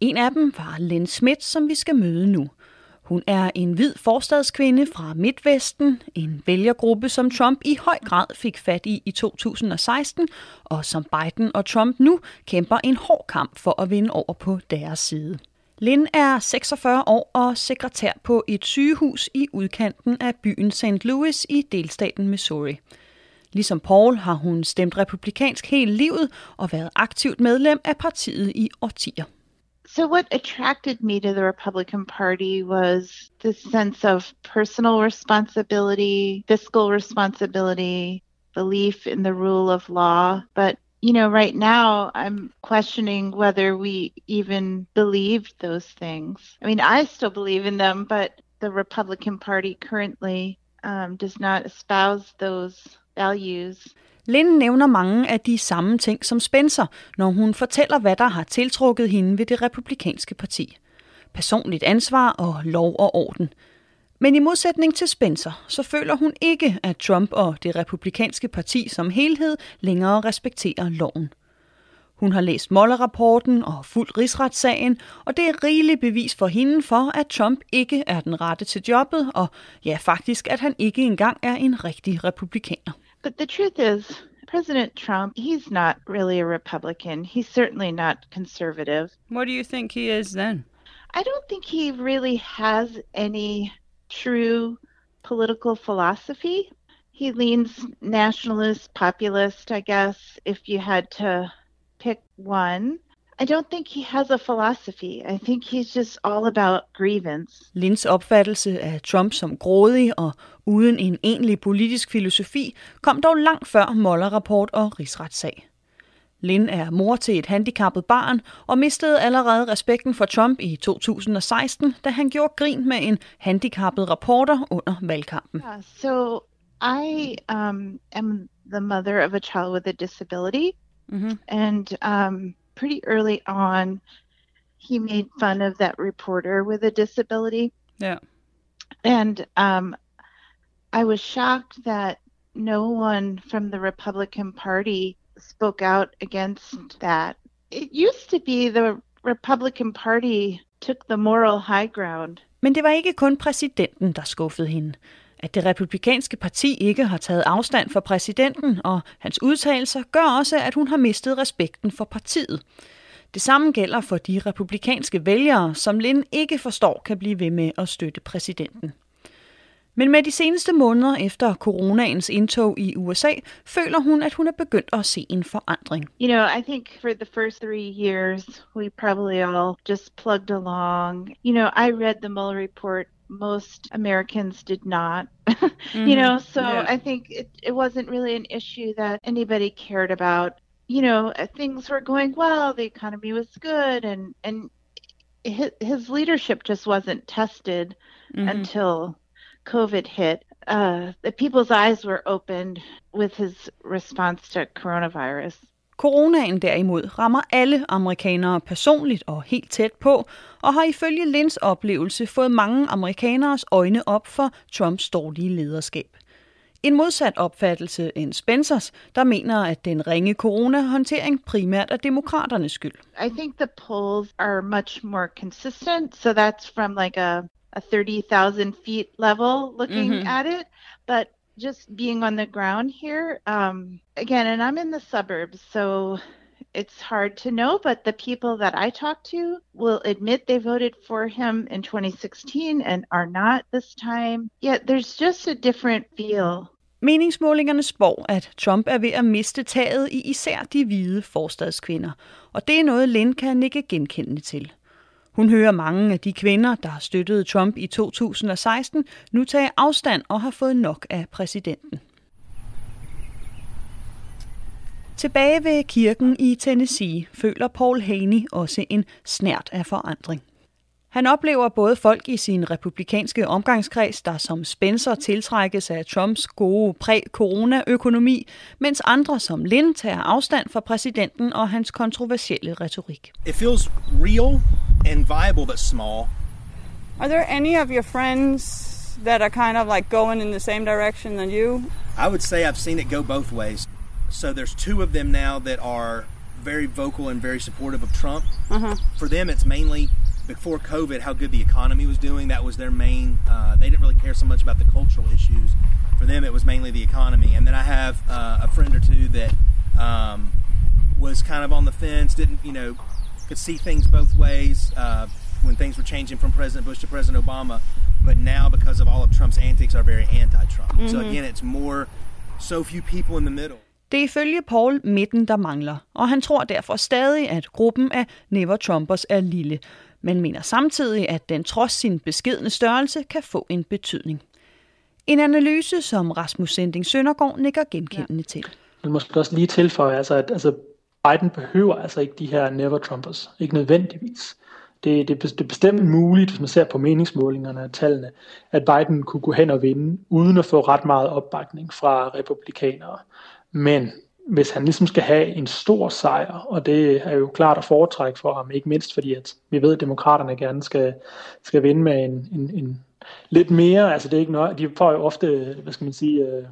En af dem var Len Smith, som vi skal møde nu. Hun er en hvid forstadskvinde fra Midtvesten, en vælgergruppe, som Trump i høj grad fik fat i i 2016, og som Biden og Trump nu kæmper en hård kamp for at vinde over på deres side. Lynn er 46 år og sekretær på et sygehus i udkanten af byen St. Louis i delstaten Missouri. Ligesom Paul har hun stemt republikansk hele livet og været aktivt medlem af partiet i årtier. So, what attracted me to the Republican Party was the sense of personal responsibility, fiscal responsibility, belief in the rule of law. But, you know, right now I'm questioning whether we even believed those things. I mean, I still believe in them, but the Republican Party currently um, does not espouse those values. Lynn nævner mange af de samme ting som Spencer, når hun fortæller, hvad der har tiltrukket hende ved det republikanske parti. Personligt ansvar og lov og orden. Men i modsætning til Spencer, så føler hun ikke, at Trump og det republikanske parti som helhed længere respekterer loven. Hun har læst Mueller-rapporten og fuldt rigsretssagen, og det er rigeligt bevis for hende for, at Trump ikke er den rette til jobbet, og ja, faktisk, at han ikke engang er en rigtig republikaner. But the truth is, President Trump, he's not really a Republican. He's certainly not conservative. What do you think he is then? I don't think he really has any true political philosophy. He leans nationalist, populist, I guess, if you had to pick one. I don't think he has a philosophy. I think he's just all about grievance. Lins opfattelse af Trump som grådig og uden en egentlig politisk filosofi kom dog langt før Mueller-rapport og rigsretssag. Lin er mor til et handicappet barn og mistede allerede respekten for Trump i 2016, da han gjorde grin med en handicappet reporter under valgkampen. Yeah, so I um, am the mother of a child with a disability, mm-hmm. and um, pretty early on, he made fun of that reporter with a disability. Yeah. And um, I was shocked that no one from the Republican Party spoke out against that. It used to be the Republican Party took the moral high ground. Men det var ikke kun præsidenten, der skuffede hende. At det republikanske parti ikke har taget afstand for præsidenten og hans udtalelser, gør også, at hun har mistet respekten for partiet. Det samme gælder for de republikanske vælgere, som Lynn ikke forstår kan blive ved med at støtte præsidenten. Men med de seneste måneder efter coronaens indtog i USA, føler hun, at hun er begyndt at se en forandring. You know, I think for the first three years, we probably all just plugged along. You know, I read the Mueller report most Americans did not. mm-hmm. You know, so yeah. I think it, it wasn't really an issue that anybody cared about. You know, things were going well, the economy was good, and and his, his leadership just wasn't tested mm-hmm. until COVID hit. Uh, the people's eyes were opened with his response to coronavirus. Coronaen derimod rammer alle amerikanere personligt og helt tæt på, og har ifølge Lins oplevelse fået mange amerikaneres øjne op for Trumps dårlige lederskab. En modsat opfattelse end Spencers, der mener, at den ringe coronahåndtering primært er demokraternes skyld. I think the polls are much more consistent, so that's from like a, a 30,000 feet level looking mm-hmm. at it, but just being on the ground here, um, again, and I'm in the suburbs, so it's hard to know, but the people that I talk to will admit they voted for him in 2016 and are not this time. Yet there's just a different feel. Meningsmålingerne spår, at Trump er ved at miste taget i især de hvide forstadskvinder, og det er noget, Lynn kan nikke genkendende til. Hun hører mange af de kvinder, der støttede Trump i 2016, nu tage afstand og har fået nok af præsidenten. Tilbage ved kirken i Tennessee føler Paul Haney også en snært af forandring. Han oplever både folk i sin republikanske omgangskreds, der som Spencer tiltrækkes af Trumps gode præ-corona-økonomi, mens andre som Lynn tager afstand fra præsidenten og hans kontroversielle retorik. It feels real and viable but small. Are there any of your friends that are kind of like going in the same direction than you? I would say I've seen it go both ways. So there's two of them now that are very vocal and very supportive of Trump. Uh-huh. For them, it's mainly before COVID how good the economy was doing. That was their main. Uh, they didn't really care so much about the cultural issues. For them, it was mainly the economy. And then I have uh, a friend or two that um, was kind of on the fence. Didn't you know? Could see things both ways uh, when things were changing from President Bush to President Obama. But now, because of all of Trump's antics, are very anti-Trump. Mm-hmm. So again, it's more so few people in the middle. Det er ifølge Paul midten, der mangler, og han tror derfor stadig, at gruppen af Never Trumpers er lille, men mener samtidig, at den trods sin beskedne størrelse kan få en betydning. En analyse, som Rasmus Sending Søndergaard nikker genkendende ja. til. Man måske også lige tilføje, altså, at altså, Biden behøver altså ikke de her Never Trumpers, ikke nødvendigvis. Det, det, det er bestemt muligt, hvis man ser på meningsmålingerne og tallene, at Biden kunne gå hen og vinde, uden at få ret meget opbakning fra republikanere. Men hvis han ligesom skal have en stor sejr, og det er jo klart at foretrække for ham, ikke mindst fordi at vi ved, at demokraterne gerne skal, skal vinde med en, en, en lidt mere, altså det er ikke noget, de får jo ofte, hvad skal man sige, øh,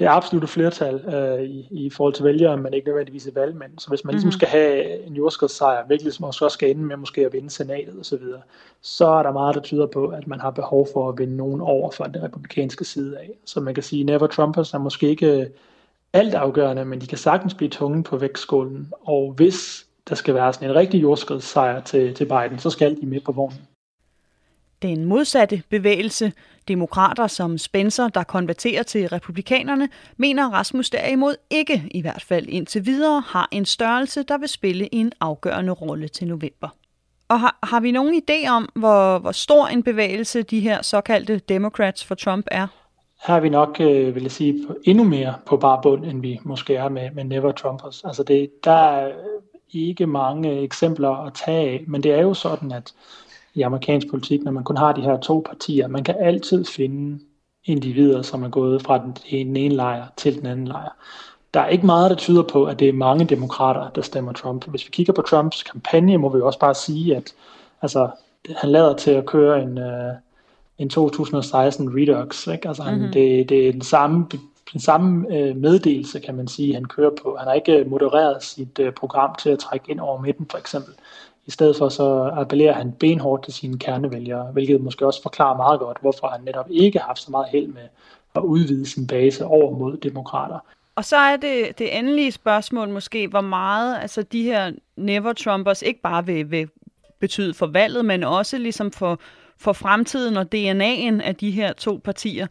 det er absolutte flertal øh, i, i forhold til vælgere, men ikke nødvendigvis i valgmænd. Så hvis man ligesom mm-hmm. skal have en jordskredssejr, virkelig ligesom også skal ende med måske at vinde senatet osv., så, videre, så er der meget, der tyder på, at man har behov for at vinde nogen over fra den republikanske side af. Så man kan sige, Never Trumpers er måske ikke alt afgørende, men de kan sagtens blive tunge på vægtskålen. Og hvis der skal være sådan en rigtig jordskredssejr til, til Biden, så skal de med på vognen. Den modsatte bevægelse, demokrater som Spencer, der konverterer til republikanerne, mener Rasmus derimod ikke, i hvert fald indtil videre, har en størrelse, der vil spille en afgørende rolle til november. Og har, har vi nogen idé om, hvor, hvor stor en bevægelse de her såkaldte Democrats for Trump er? Her er vi nok, øh, vil jeg sige, endnu mere på bare bund, end vi måske er med, med Never Trumpers. Altså det, der er ikke mange eksempler at tage af, men det er jo sådan, at i amerikansk politik, når man kun har de her to partier, man kan altid finde individer, som er gået fra den ene lejr til den anden lejr. Der er ikke meget, der tyder på, at det er mange demokrater, der stemmer Trump. Hvis vi kigger på Trumps kampagne, må vi også bare sige, at altså, han lader til at køre en, uh, en 2016 Redux. Ikke? Altså, han, mm-hmm. det, det er den samme, den samme uh, meddelelse, kan man sige, han kører på. Han har ikke modereret sit uh, program til at trække ind over midten, for eksempel. I stedet for så appellerer han benhårdt til sine kernevælgere, hvilket måske også forklarer meget godt, hvorfor han netop ikke har haft så meget held med at udvide sin base over mod demokrater. Og så er det det endelige spørgsmål måske, hvor meget altså de her never-Trumpers ikke bare vil, vil betyde for valget, men også ligesom for, for fremtiden og DNA'en af de her to partier.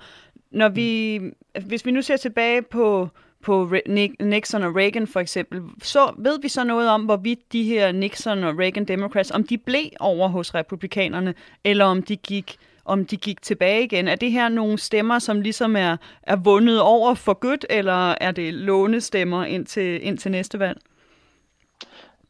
Når vi, hvis vi nu ser tilbage på, på Nixon og Reagan for eksempel, så ved vi så noget om, hvorvidt de her Nixon og Reagan Democrats, om de blev over hos republikanerne, eller om de gik om de gik tilbage igen. Er det her nogle stemmer, som ligesom er, er vundet over for godt, eller er det lånestemmer ind til, ind til næste valg?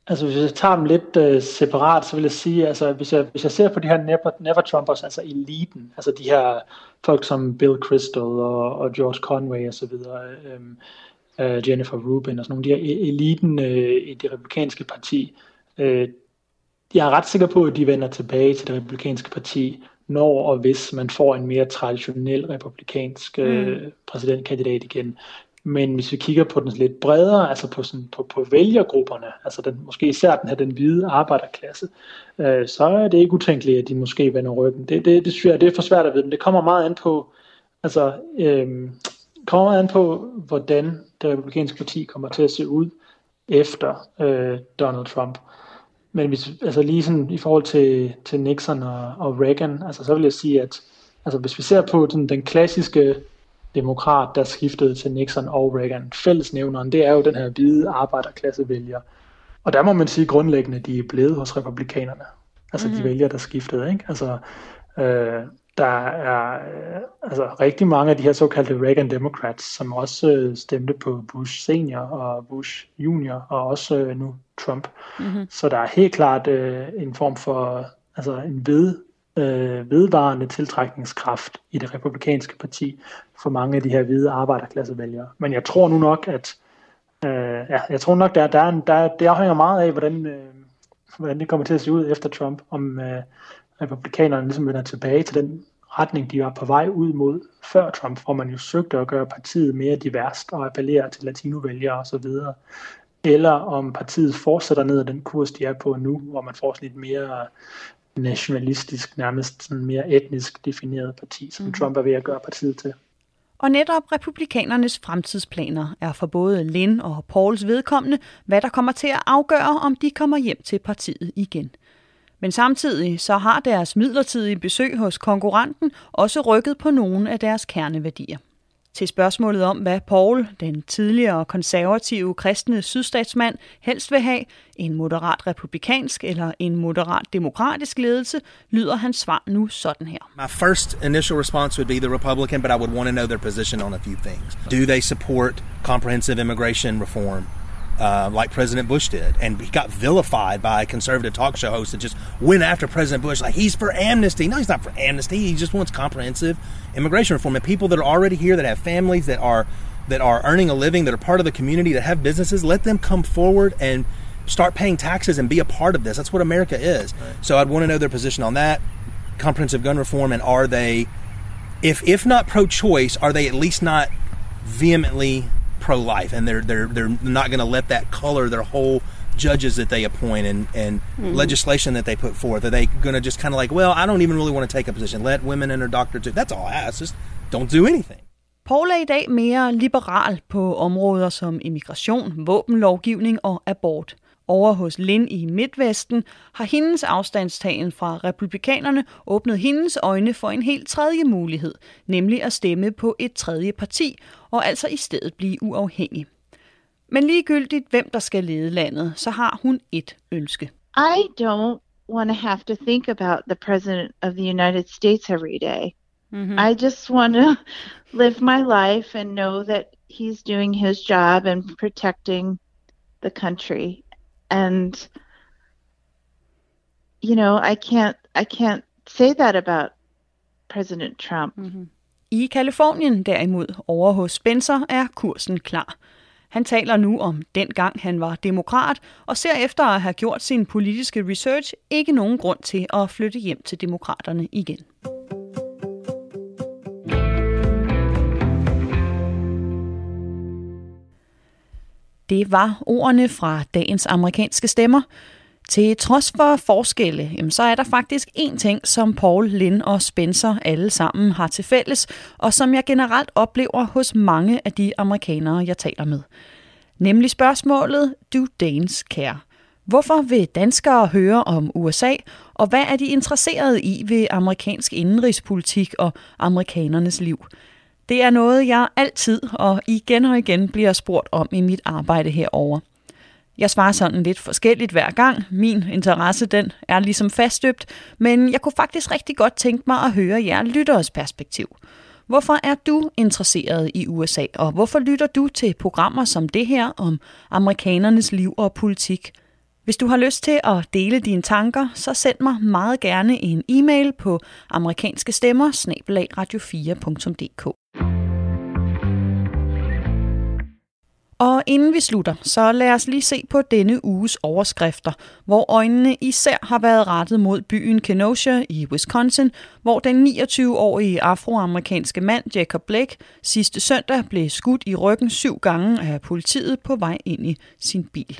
Altså hvis jeg tager dem lidt uh, separat, så vil jeg sige, altså hvis jeg, hvis jeg ser på de her never, never Trumpers, altså eliten, altså de her folk som Bill Crystal og, og George Conway og så videre, um, uh, Jennifer Rubin og sådan nogle, de her e-, eliten uh, i det republikanske parti, uh, jeg er ret sikker på, at de vender tilbage til det republikanske parti, når og hvis man får en mere traditionel republikansk mm. præsidentkandidat igen. Men hvis vi kigger på den lidt bredere, altså på, sådan, på, på vælgergrupperne, altså den, måske især den her den hvide arbejderklasse, øh, så er det ikke utænkeligt, at de måske vender ryggen. Det, det, det synes jeg, det er for svært at vide, men det kommer meget an på, altså, øh, kommer meget an på, hvordan det republikanske parti kommer til at se ud efter øh, Donald Trump. Men hvis, altså lige sådan i forhold til, til Nixon og, og Reagan, altså så vil jeg sige, at altså hvis vi ser på den, den klassiske demokrat, der skiftede til Nixon og Reagan. Fællesnævneren, det er jo den her hvide arbejderklasse vælger. Og der må man sige grundlæggende, de er blevet hos republikanerne. Altså mm-hmm. de mhm. vælgere, der skiftede. Ikke? Altså, øh, der er øh, altså, rigtig mange af de her såkaldte Reagan Democrats, som også øh, stemte på Bush senior og Bush junior, og også øh, nu Trump. Mm-hmm. Så der er helt klart øh, en form for altså en ved øh, vedvarende tiltrækningskraft i det republikanske parti for mange af de her hvide arbejderklassevælgere. Men jeg tror nu nok, at øh, ja, jeg tror nok, der, der, er en, der, det afhænger meget af, hvordan, øh, hvordan det kommer til at se ud efter Trump, om øh, republikanerne ligesom vender tilbage til den retning, de var på vej ud mod før Trump, hvor man jo søgte at gøre partiet mere diverst og appellere til latinovælgere osv. Eller om partiet fortsætter ned ad den kurs, de er på nu, hvor man får sådan lidt mere nationalistisk, nærmest sådan mere etnisk defineret parti, som mm-hmm. Trump er ved at gøre partiet til. Og netop republikanernes fremtidsplaner er for både Lynn og Pauls vedkommende, hvad der kommer til at afgøre, om de kommer hjem til partiet igen. Men samtidig så har deres midlertidige besøg hos konkurrenten også rykket på nogle af deres kerneværdier. Til spørgsmålet om, hvad Paul, den tidligere konservative kristne sydstatsmand, helst vil have, en moderat republikansk eller en moderat demokratisk ledelse, lyder hans svar nu sådan her. My first initial response would be the Republican, but I would want to know their position on a few things. Do they support comprehensive immigration reform? Uh, like President Bush did. And he got vilified by a conservative talk show host that just went after President Bush like he's for amnesty. No, he's not for amnesty. He just wants comprehensive immigration reform. And people that are already here, that have families, that are that are earning a living, that are part of the community, that have businesses, let them come forward and start paying taxes and be a part of this. That's what America is. Right. So I'd want to know their position on that. Comprehensive gun reform, and are they, if if not pro-choice, are they at least not vehemently pro-life, and they're they're they're not going to let that color their whole judges that they appoint and and mm-hmm. legislation that they put forth. Are they going to just kind of like, well, I don't even really want to take a position. Let women enter doctors. do. That's all I ask. Just don't do anything. Paul er i dag mere liberal på områder som immigration, våbenlovgivning og abort. Over hos Lynn i Midtvesten har hendes afstandstagen fra republikanerne åbnet hendes øjne for en helt tredje mulighed, nemlig at stemme på et tredje parti og altså i stedet blive uafhængig. Men ligegyldigt hvem der skal lede landet, så har hun et ønske. I don't want to have to think about the president of the United States every day. Mm-hmm. I just want to live my life and know that he's doing his job and protecting the country. And you know, I can't I can't say that about President Trump. Mm-hmm. I Kalifornien derimod over hos Spencer er kursen klar. Han taler nu om dengang han var demokrat, og ser efter at have gjort sin politiske research ikke nogen grund til at flytte hjem til demokraterne igen. Det var ordene fra dagens amerikanske stemmer. Til trods for forskelle, så er der faktisk én ting, som Paul, Lynn og Spencer alle sammen har til fælles, og som jeg generelt oplever hos mange af de amerikanere, jeg taler med. Nemlig spørgsmålet, do Danes care? Hvorfor vil danskere høre om USA, og hvad er de interesserede i ved amerikansk indenrigspolitik og amerikanernes liv? Det er noget, jeg altid og igen og igen bliver spurgt om i mit arbejde herover. Jeg svarer sådan lidt forskelligt hver gang. Min interesse den er ligesom faststøbt, men jeg kunne faktisk rigtig godt tænke mig at høre jer lytteres perspektiv. Hvorfor er du interesseret i USA, og hvorfor lytter du til programmer som det her om amerikanernes liv og politik? Hvis du har lyst til at dele dine tanker, så send mig meget gerne en e-mail på amerikanske stemmer radio4.dk. Og inden vi slutter, så lad os lige se på denne uges overskrifter, hvor øjnene især har været rettet mod byen Kenosha i Wisconsin, hvor den 29-årige afroamerikanske mand Jacob Blake sidste søndag blev skudt i ryggen syv gange af politiet på vej ind i sin bil.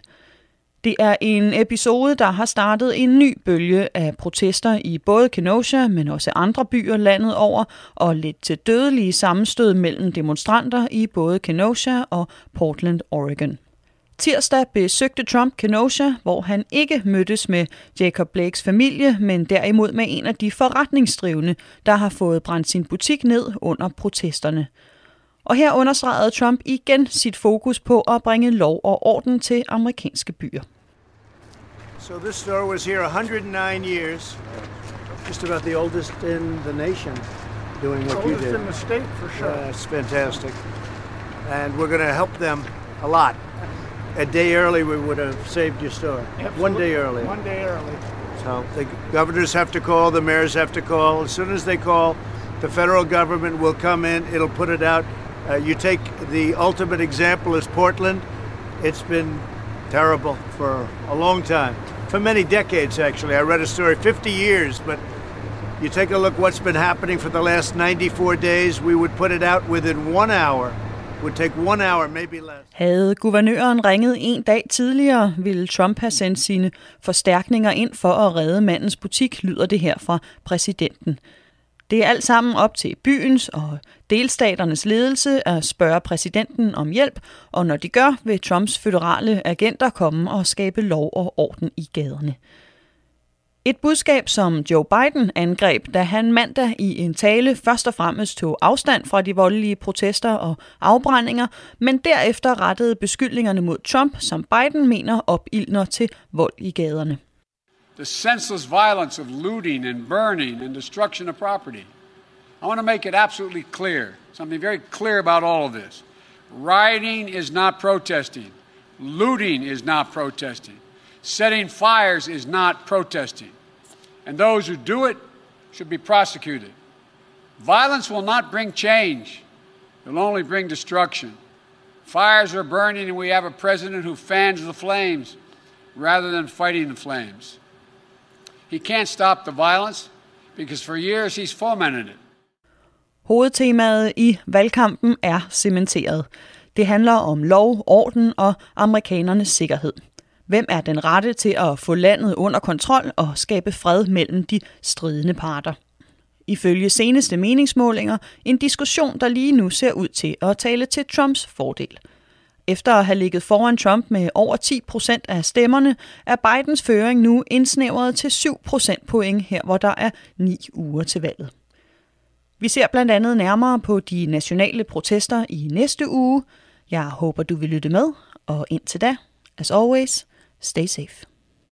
Det er en episode, der har startet en ny bølge af protester i både Kenosha, men også andre byer landet over, og lidt til dødelige sammenstød mellem demonstranter i både Kenosha og Portland, Oregon. Tirsdag besøgte Trump Kenosha, hvor han ikke mødtes med Jacob Blakes familie, men derimod med en af de forretningsdrivende, der har fået brændt sin butik ned under protesterne. Og her understregede Trump igen sit fokus på at bringe lov og orden til amerikanske byer. So this store was here 109 years, just about the oldest in the nation, doing what oldest you did. in the state for sure. Yeah, it's fantastic, and we're going to help them a lot. A day early, we would have saved your store. Absolutely. One day early. One day early. So the governors have to call, the mayors have to call. As soon as they call, the federal government will come in. It'll put it out. Uh, you take the ultimate example is Portland. It's been terrible for a long time, for many decades actually. I read a story, 50 years, but you take a look what's been happening for the last 94 days. We would put it out within one hour. Would take one hour, maybe less. Havde guvernøren ringet en dag tidligere, ville Trump have sendt sine forstærkninger ind for at redde mandens butik, lyder det her fra præsidenten. Det er alt sammen op til byens og delstaternes ledelse at spørge præsidenten om hjælp, og når de gør, vil Trumps føderale agenter komme og skabe lov og orden i gaderne. Et budskab, som Joe Biden angreb, da han mandag i en tale først og fremmest tog afstand fra de voldelige protester og afbrændinger, men derefter rettede beskyldningerne mod Trump, som Biden mener opildner til vold i gaderne. The senseless violence of looting and burning and destruction of property. I want to make it absolutely clear, something very clear about all of this. Rioting is not protesting. Looting is not protesting. Setting fires is not protesting. And those who do it should be prosecuted. Violence will not bring change, it will only bring destruction. Fires are burning, and we have a president who fans the flames rather than fighting the flames. He can't stop the violence because for years he's fomented it. Hovedtemaet i valgkampen er cementeret. Det handler om lov, orden og amerikanernes sikkerhed. Hvem er den rette til at få landet under kontrol og skabe fred mellem de stridende parter? Ifølge seneste meningsmålinger en diskussion, der lige nu ser ud til at tale til Trumps fordel. Efter at have ligget foran Trump med over 10 procent af stemmerne, er Bidens føring nu indsnævret til 7 procentpoint her, hvor der er 9 uger til valget. Vi ser blandt andet nærmere på de nationale protester i næste uge. Jeg håber, du vil lytte med, og indtil da, as always, stay safe.